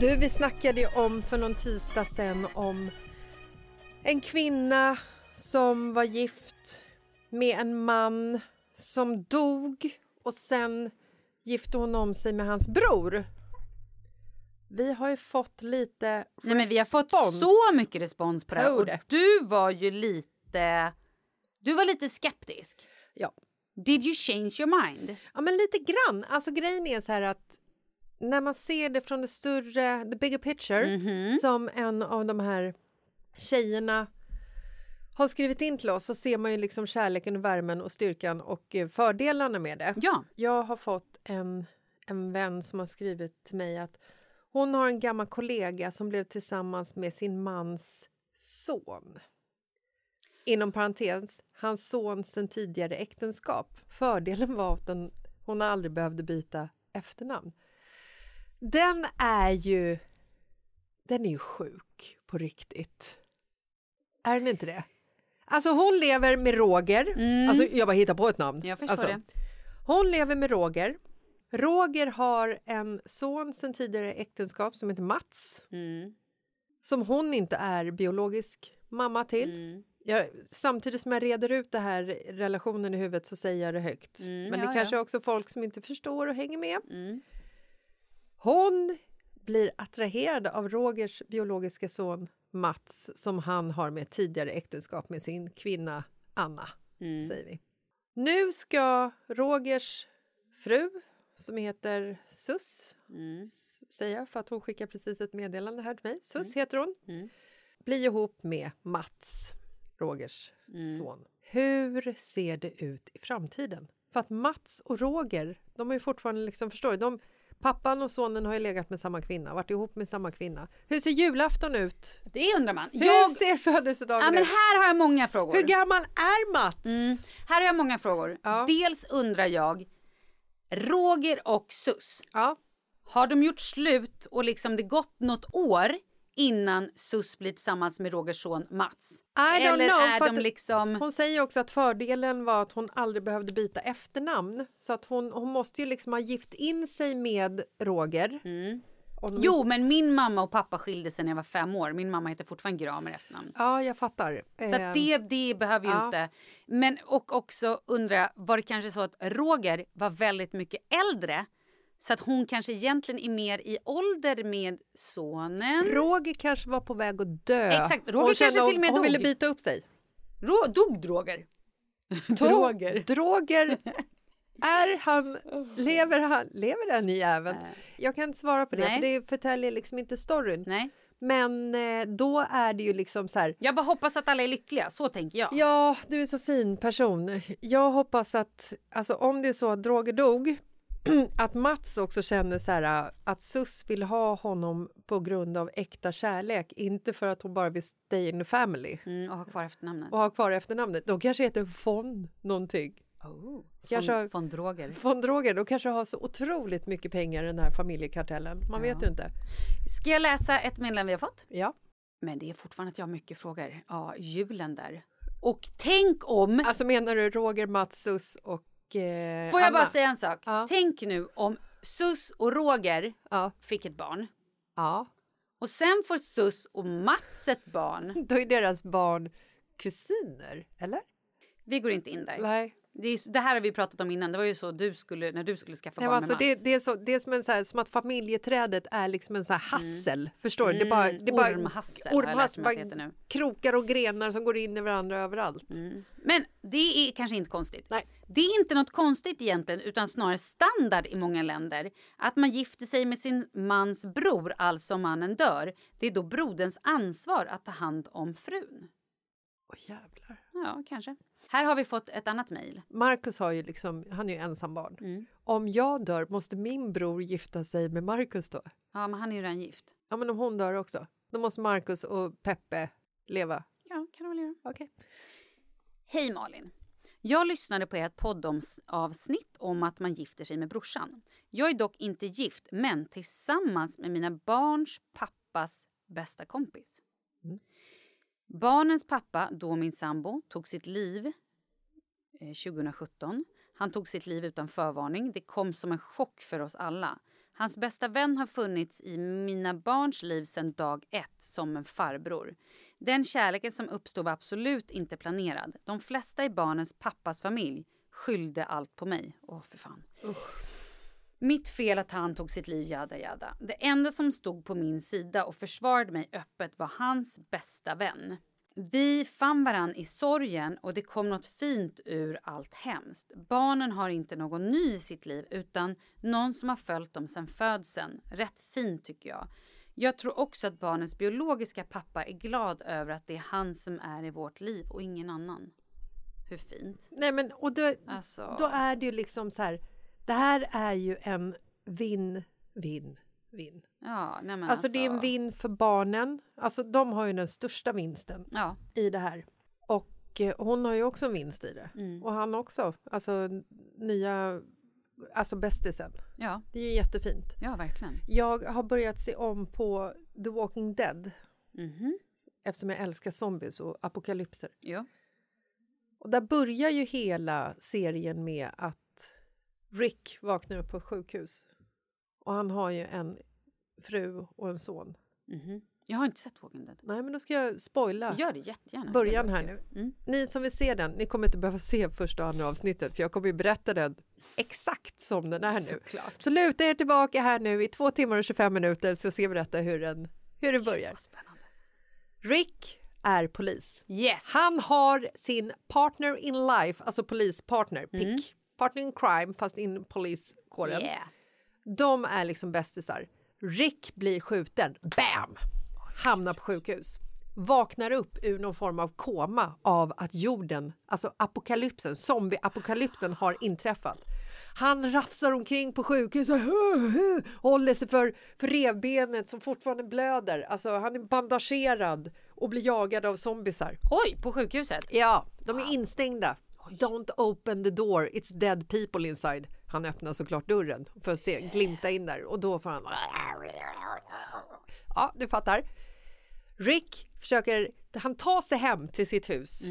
Du, vi snackade ju om för någon tisdag sen om en kvinna som var gift med en man som dog och sen gifte hon om sig med hans bror. Vi har ju fått lite Nej, men vi har fått respons. så mycket respons på det här. Och du var ju lite... Du var lite skeptisk. Ja. Did you change your mind? Ja, men lite grann. Alltså grejen är så här att när man ser det från det större, the bigger picture, Mhm. som en av de här tjejerna har skrivit in till oss så ser man ju liksom kärleken och värmen och styrkan och eh, fördelarna med det. Ja. Jag har fått en, en vän som har skrivit till mig att hon har en gammal kollega som blev tillsammans med sin mans son. Inom parentes, hans son sen tidigare äktenskap. Fördelen var att den, hon aldrig behövde byta efternamn. Den är ju... Den är ju sjuk på riktigt. Är den inte det? Alltså hon lever med Roger. Mm. Alltså jag bara hittar på ett namn. Jag förstår alltså, det. Hon lever med Roger. Roger har en son sen tidigare äktenskap som heter Mats. Mm. Som hon inte är biologisk mamma till. Mm. Jag, samtidigt som jag reder ut det här relationen i huvudet så säger jag det högt. Mm, Men det ja, kanske ja. är också folk som inte förstår och hänger med. Mm. Hon blir attraherad av Rogers biologiska son Mats som han har med tidigare äktenskap med sin kvinna Anna, Mm. säger vi. Nu ska Rogers fru, som heter Sus, Mm. säga för att hon skickar precis ett meddelande här till mig. Sus heter hon. Mm. Bli ihop med Mats, Rogers Mm. son. Hur ser det ut i framtiden? För att Mats och Roger, de är ju fortfarande liksom, förstår du? De, pappan och sonen har ju legat med samma kvinna, varit ihop med samma kvinna. Hur ser julafton ut? Det undrar man. Hur Jag, ser födelsedagen ja, men ut? här har jag många frågor. Hur gammal är Mats? Mm. Här har jag många frågor. Ja. Dels undrar jag, Roger och Sus, Ja. har de gjort slut och liksom det gått något år innan Sus blir tillsammans med Rogers son Mats? I Eller know, är de liksom... Hon säger också att fördelen var att hon aldrig behövde byta efternamn. Så att hon, hon måste ju liksom ha gift in sig med Roger. Om de Jo, men min mamma och pappa skilde sig när jag var fem år. Min mamma heter fortfarande Gramer efternamn. Ja, jag fattar. Så Eh, det, det behöver ju ja. inte... Men och också undrar jag, var det kanske så att Roger var väldigt mycket äldre? Så att hon kanske egentligen är mer i ålder med sonen. Roger kanske var på väg att dö. Exakt, Roger Hon kanske till och med hon, dog. ville byta upp sig. Ro, dog Roger? Droger. Droger. Är han, lever han, lever den jäveln? Jag kan inte svara på det, Nej. för det förtäljer liksom inte storyn. Nej. Men eh, då är det ju liksom så här, Jag bara hoppas att alla är lyckliga, så tänker jag. Ja, du är så fin person. Jag hoppas att, alltså om det är så att Droger dog, att Mats också känner så här att Sus vill ha honom på grund av äkta kärlek, inte för att hon bara vill stay in the family Mm, och ha kvar efternamnet. och ha kvar efternamnet. De kanske heter von någonting. Oh. Kanske- Från, från droger. Von Droger, de kanske har så otroligt mycket pengar i den här familjekartellen. Man vet ju inte. Ska jag läsa ett meddelande vi har fått? Ja. Men det är fortfarande att jag har mycket frågor. Ja, julen där. Och tänk om... Alltså menar du Roger, Mats, Sus och eh, Får jag Anna? bara säga en sak? Ja. Tänk nu om Sus och Roger Ja. fick ett barn. ja, Och sen får Sus och Mats ett barn. då är deras barn kusiner, eller? Vi går inte in där. Nej. Det, är, det här har vi pratat om innan. Det var ju så du skulle, när du skulle skaffa Ja, barn alltså med det, Mats. det, är så, det är som, en så här, som att familjeträdet är liksom en så här hassel. Förstår du? Det är bara, det är bara Mm. Ormhassel ormhassel, bara nu. krokar och grenar som går in i varandra överallt. Men det är kanske inte konstigt. Nej. Det är inte något konstigt egentligen utan snarare standard i många länder att man gifter sig med sin mans bror, alltså om mannen dör. Det är då broderns ansvar att ta hand om frun. Åh jävlar. Ja, kanske. Här har vi fått ett annat mejl. Marcus har ju liksom, han är ju ensambarn. Mm. Om jag dör, måste min bror gifta sig med Marcus då? Ja, men han är ju redan gift. Ja, men om hon dör också, då måste Marcus och Peppe leva. Ja, kan du väl göra. Okej. Hej Malin! Jag lyssnade på ert poddavsnitt om att man gifter sig med brorsan. Jag är dock inte gift, men tillsammans med mina barns pappas bästa kompis. Barnens pappa, då min sambo, tog sitt liv eh, 2017. Han tog sitt liv utan förvarning. Det kom som en chock för oss alla. Hans bästa vän har funnits i mina barns liv sedan dag ett som en farbror. Den kärleken som uppstod var absolut inte planerad. De flesta i barnens pappas familj skyllde allt på mig. Åh, för fan. Usch! Mitt fel att han tog sitt liv, jada jada. Det enda som stod på min sida och försvarade mig öppet var hans bästa vän. Vi fann varann i sorgen och det kom något fint ur allt hemskt. Barnen har inte någon ny i sitt liv utan någon som har följt dem sedan födseln. Rätt fint tycker jag. Jag tror också att barnens biologiska pappa är glad över att det är han som är i vårt liv och ingen annan. Hur fint? Nej, men och då, Alltså. då är det ju liksom så här. Det här är ju en vinn, vinn, vinn. Ja, nej men Alltså, det är en vinn för barnen. Alltså de har ju den största vinsten Ja, i det här. Och eh, hon har ju också en vinst i det. Mm. Och han också. Alltså nya, alltså bästisen. ja, Det är ju jättefint. ja verkligen. Jag har börjat se om på The Walking Dead Mhm. eftersom jag älskar zombies och apokalypser. Jo. Och där börjar ju hela serien med att Rick vaknar upp på sjukhus. Och han har ju en fru och en son. Mhm. Jag har inte sett Walking Dead. Nej, men då ska jag spoila Gör det jättegärna. början här nu. Mm. Ni som vill se den, ni kommer inte behöva se första och andra avsnittet för jag kommer ju berätta den exakt som den är nu. Såklart. Så luta er tillbaka här nu i två timmar och 25 minuter så ska jag berätta hur den, hur den börjar. Rick är polis. Yes. Han har sin partner in life, alltså polispartner, Mm. Partner in crime, fast in poliskåren. Yeah. De är liksom bästisar. Rick blir skjuten, bam! Hamnar på sjukhus. Vaknar upp ur någon form av koma av att jorden, alltså apokalypsen, zombieapokalypsen har inträffat. Han rafsar omkring på sjukhuset, håller sig för, för revbenet som fortfarande blöder. Alltså han är bandagerad och blir jagad av zombisar. Oj, på sjukhuset? Ja, de är instängda. Don't open the door, it's dead people inside. Han öppnar såklart dörren för att se, glimta in där och då får han... Ja, du fattar. Rick försöker, han tar sig hem till sitt hus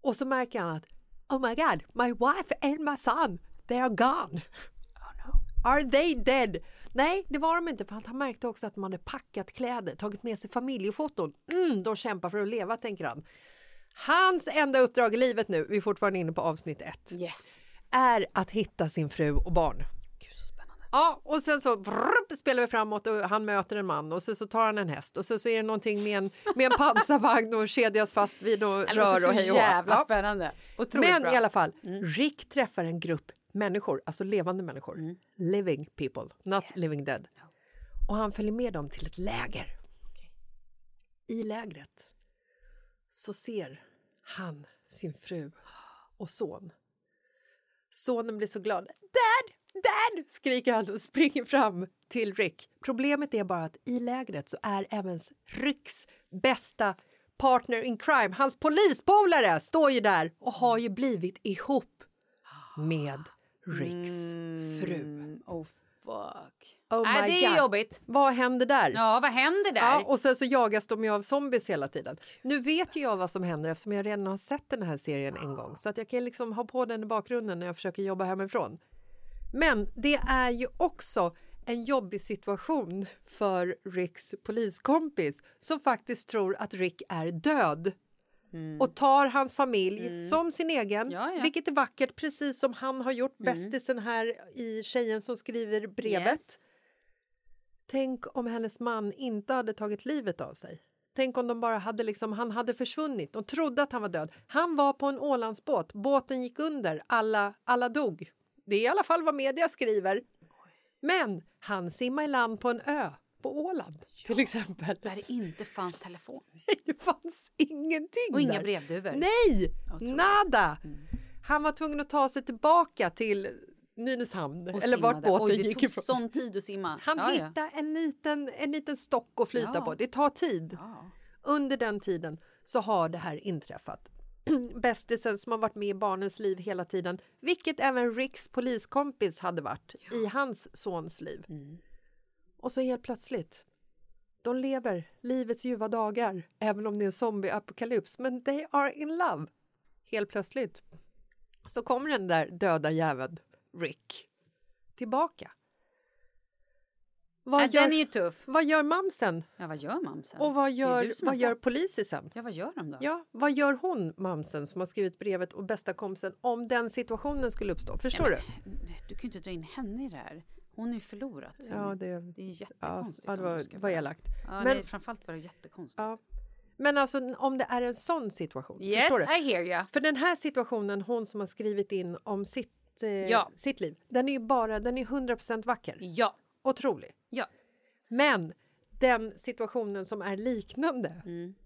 och så märker han att Oh my god, my wife and my son, they are gone. Are they dead? Nej, det var de inte för han märkte också att de hade packat kläder, tagit med sig familjefoton. Mm, de kämpar för att leva, tänker han. Hans enda uppdrag i livet nu, vi är fortfarande inne på avsnitt ett, Yes. är att hitta sin fru och barn. Ja, och sen så brrr, spelar vi framåt och han möter en man och sen så tar han en häst och sen så är det någonting med en, med en pansarvagn och kedjas fast vid något Det rör och hej och jävla Ja. spännande. Otroligt Men bra. Mm. i alla fall, Rick träffar en grupp människor, alltså levande människor. Mm. Living people, not living dead. Och han följer med dem till ett läger. I lägret så ser han sin fru och son. Sonen blir så glad. Dad! Dad! skriker han och springer fram till Rick. Problemet är bara att i lägret så är även Ricks bästa partner in crime, hans polispolare, står ju där och har ju blivit ihop med Ricks fru. Mm, oh fuck. Oh Nej, det är God. jobbigt. Vad händer där? Ja, vad händer där? Ja, och sen så jagas de ju av zombies hela tiden. Nu vet ju jag vad som händer eftersom jag redan har sett den här serien en gång. Så att jag kan liksom ha på den i bakgrunden när jag försöker jobba hemifrån. Men det är ju också en jobbig situation för Ricks poliskompis som faktiskt tror att Rick är död och tar hans familj som sin egen, Mm. Ja, ja. vilket är vackert, precis som han har gjort, bästisen här i Tjejen som skriver brevet. Yes. Tänk om hennes man inte hade tagit livet av sig. Tänk om de bara hade liksom, han hade försvunnit. De trodde att han var död. Han var på en Ålandsbåt. Båten gick under. Alla, alla dog. Det är i alla fall vad media skriver. Men han simmade i land på en ö på Åland till exempel. Där det inte fanns telefon. Det fanns ingenting Och inga brevduvor. Nej, nada! Han var tvungen att ta sig tillbaka till Nynäshamn eller vart båten Oj, det gick tog ifrån. sån tid att simma. Han ja, ja. hittade en liten, en liten stock att flyta Ja. på. Det tar tid. Ja. Under den tiden så har det här inträffat. Bästisen som har varit med i barnens liv hela tiden, vilket även Ricks poliskompis hade varit i hans sons liv. Mm. Och så helt plötsligt, de lever livets ljuva dagar, även om det är en zombieapokalyps, men they are in love. Helt plötsligt så kommer den där döda jäveln, Rick, tillbaka. Vad, gör, den är ju tuff. vad gör mamsen? Ja, vad gör mamsen? Och vad Det gör, vad gör polisen? Ja, vad gör de då? Ja, vad gör hon, mamsen, som har skrivit brevet och bästa kompisen om den situationen skulle uppstå? Förstår Ja, du? men, Du kan ju inte dra in henne i det här. Hon är ju förlorat. sen. Ja, det, Det är jättekonstigt. ja, det var, var elakt. Ja, Men- nej, framförallt var det jättekonstigt. Ja. Men alltså om det är en sån situation, Yes, förstår du? I hear you. För den här situationen, hon som har skrivit in om sitt, eh, Ja. sitt liv, den är ju bara, den är 100% vacker. Ja, Otrolig. ja. Men den situationen som är liknande,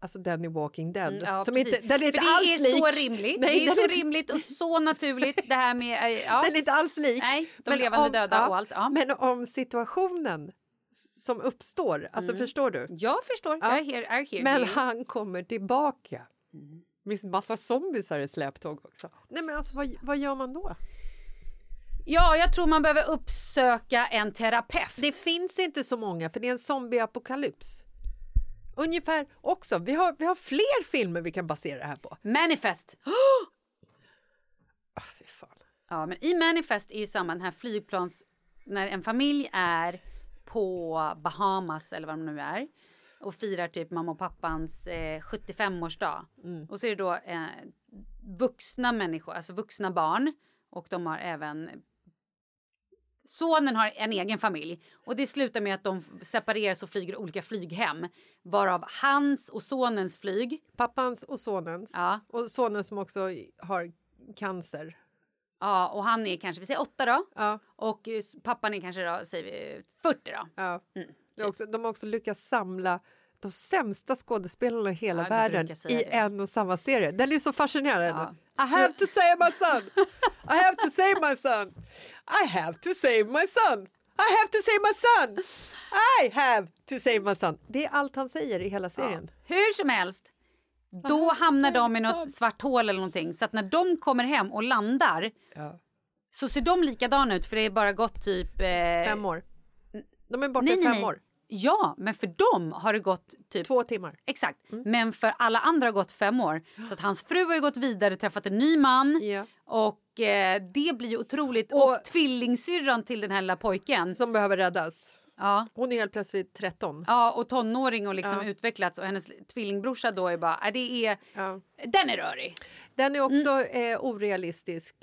alltså den i Walking Dead, Mm, ja som precis. inte, den är inte För det alls är lik. så rimligt. Nej, det är så inte- rimligt och så naturligt det här med... eh, Ja. Den är inte alls lik. Nej, de levande döda och allt, ja. Men om situationen som uppstår, alltså förstår du? Jag förstår. Ja. Jag hear, I hear Men han kommer tillbaka. Med massa zombisar i släptåg också. Nej men alltså vad, vad gör man då? Ja, jag tror man behöver uppsöka en terapeut. Det finns inte så många för det är en zombieapokalyps. Ungefär också, vi har, vi har fler filmer vi kan basera det här på. Manifest. Ah, fy fan. Ja, men i Manifest är ju samma den här flygplans... När en familj är på Bahamas eller vad de nu är och firar typ mamma och pappans eh, 75-årsdag. Och så är det då eh, vuxna människor, alltså vuxna barn och de har även Sonen har en egen familj och det slutar med att de separeras och flyger olika flyghem. Varav hans och sonens flyg. Pappans och sonens. Ja. Och sonen som också har cancer. Ja, och han är kanske, vi säger åtta då. Ja. Och eh, pappan är kanske då, säger vi 40 då. Ja. Mm, är också, de har också lyckats samla de sämsta skådespelarna i hela Ja, världen i det. en och samma serie. Den är så fascinerande. Ja. I have to save my son! I have to save my son! I have to save my son! I have to save my son! I have to save my son! Det är allt han säger i hela serien. Hur som helst, då hamnar de i något svart hål eller någonting. Så att när de kommer hem och landar Ja. så ser de likadana ut för det är bara gått typ... Eh, Fem år. De är borta i fem nej. år. Ja, men för dem har det gått typ... Två timmar. Exakt. Mm. Men för alla andra har gått fem år. Så att hans fru har gått vidare, träffat en ny man. Ja. Och eh, det blir ju otroligt. Och, Och- tvillingsyrran till den här lilla pojken. Som behöver räddas. Ja. Hon är helt plötsligt 13. Ja, och tonåring och liksom Ja. utvecklats. Och hennes tvillingbrorsa då är bara, äh, det är, Ja. den är rörig. Den är också Mm. eh, orealistisk.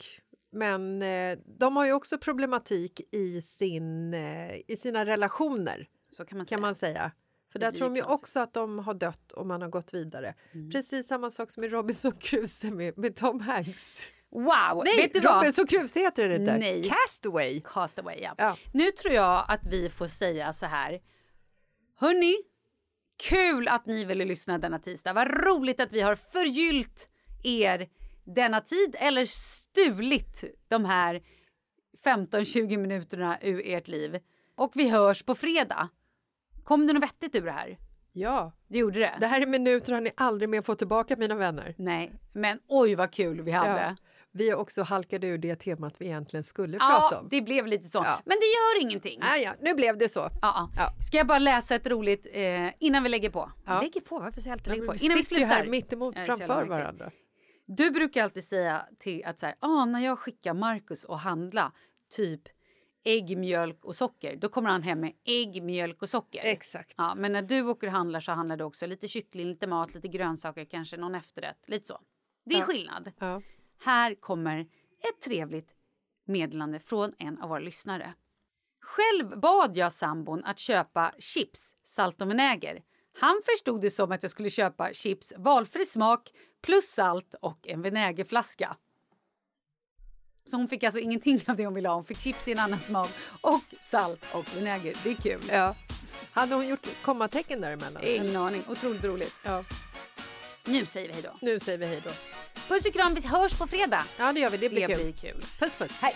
Men eh, de har ju också problematik i, sin, eh, i sina relationer, Så kan man säga. kan man säga. För där tror de ju också att de har dött och man har gått vidare. Mm. Precis samma sak som i Robinson Crusoe med, med Tom Hanks. Wow! Nej, vet du vad? Robinson Crusoe heter den inte. Nej. Castaway. Castaway, ja. Ja. Nu tror jag att vi får säga så här. Hörni, kul att ni ville lyssna denna tisdag. Vad roligt att vi har förgyllt er denna tid eller stulit de här 15-20 minuterna ur ert liv. Och vi hörs på fredag. Kom det något vettigt ur det här? Ja, Det gjorde det? det här är minuter har ni aldrig mer fått tillbaka mina vänner. Nej, men oj vad kul vi hade. Ja. Vi också halkade ur det temat vi egentligen skulle Ja, prata om. det blev lite så. Ja. Men det gör ingenting. Ah, ja, nu blev det så. Ja, ja. Ja. Ska jag bara läsa ett roligt eh, innan vi lägger på? Ja. Lägger på? Varför säger jag alltid Ja, lägger på? vi Innan vi sitter ju slutar. här mitt emot Ja, det är så jävla framför varandra. Du brukar alltid säga till att så här, ah, när jag skickar Marcus och handla typ ägg, mjölk och socker, då kommer han hem med ägg, mjölk och socker. Exakt. Ja, men när du åker och handlar så handlar du också lite kyckling, lite mat, lite grönsaker, kanske någon efterrätt, lite så. Det är Ja. skillnad. Ja. Här kommer ett trevligt meddelande från en av våra lyssnare. Själv bad jag sambon att köpa chips, salt och vinäger. Han förstod det som att jag skulle köpa chips valfri smak plus salt och en vinägerflaska. Så hon fick alltså ingenting av det hon ville ha. Hon fick chips i en annan smak och salt och vinäger. Det är kul. Ja. Hade hon gjort kommatecken däremellan? Ingen aning. Otroligt roligt. Ja. Nu säger vi hej då. Nu säger vi hej då. Puss och kram. Vi hörs på fredag. Ja, det gör vi. Det blir Det kul. blir kul. Puss, puss. Hej!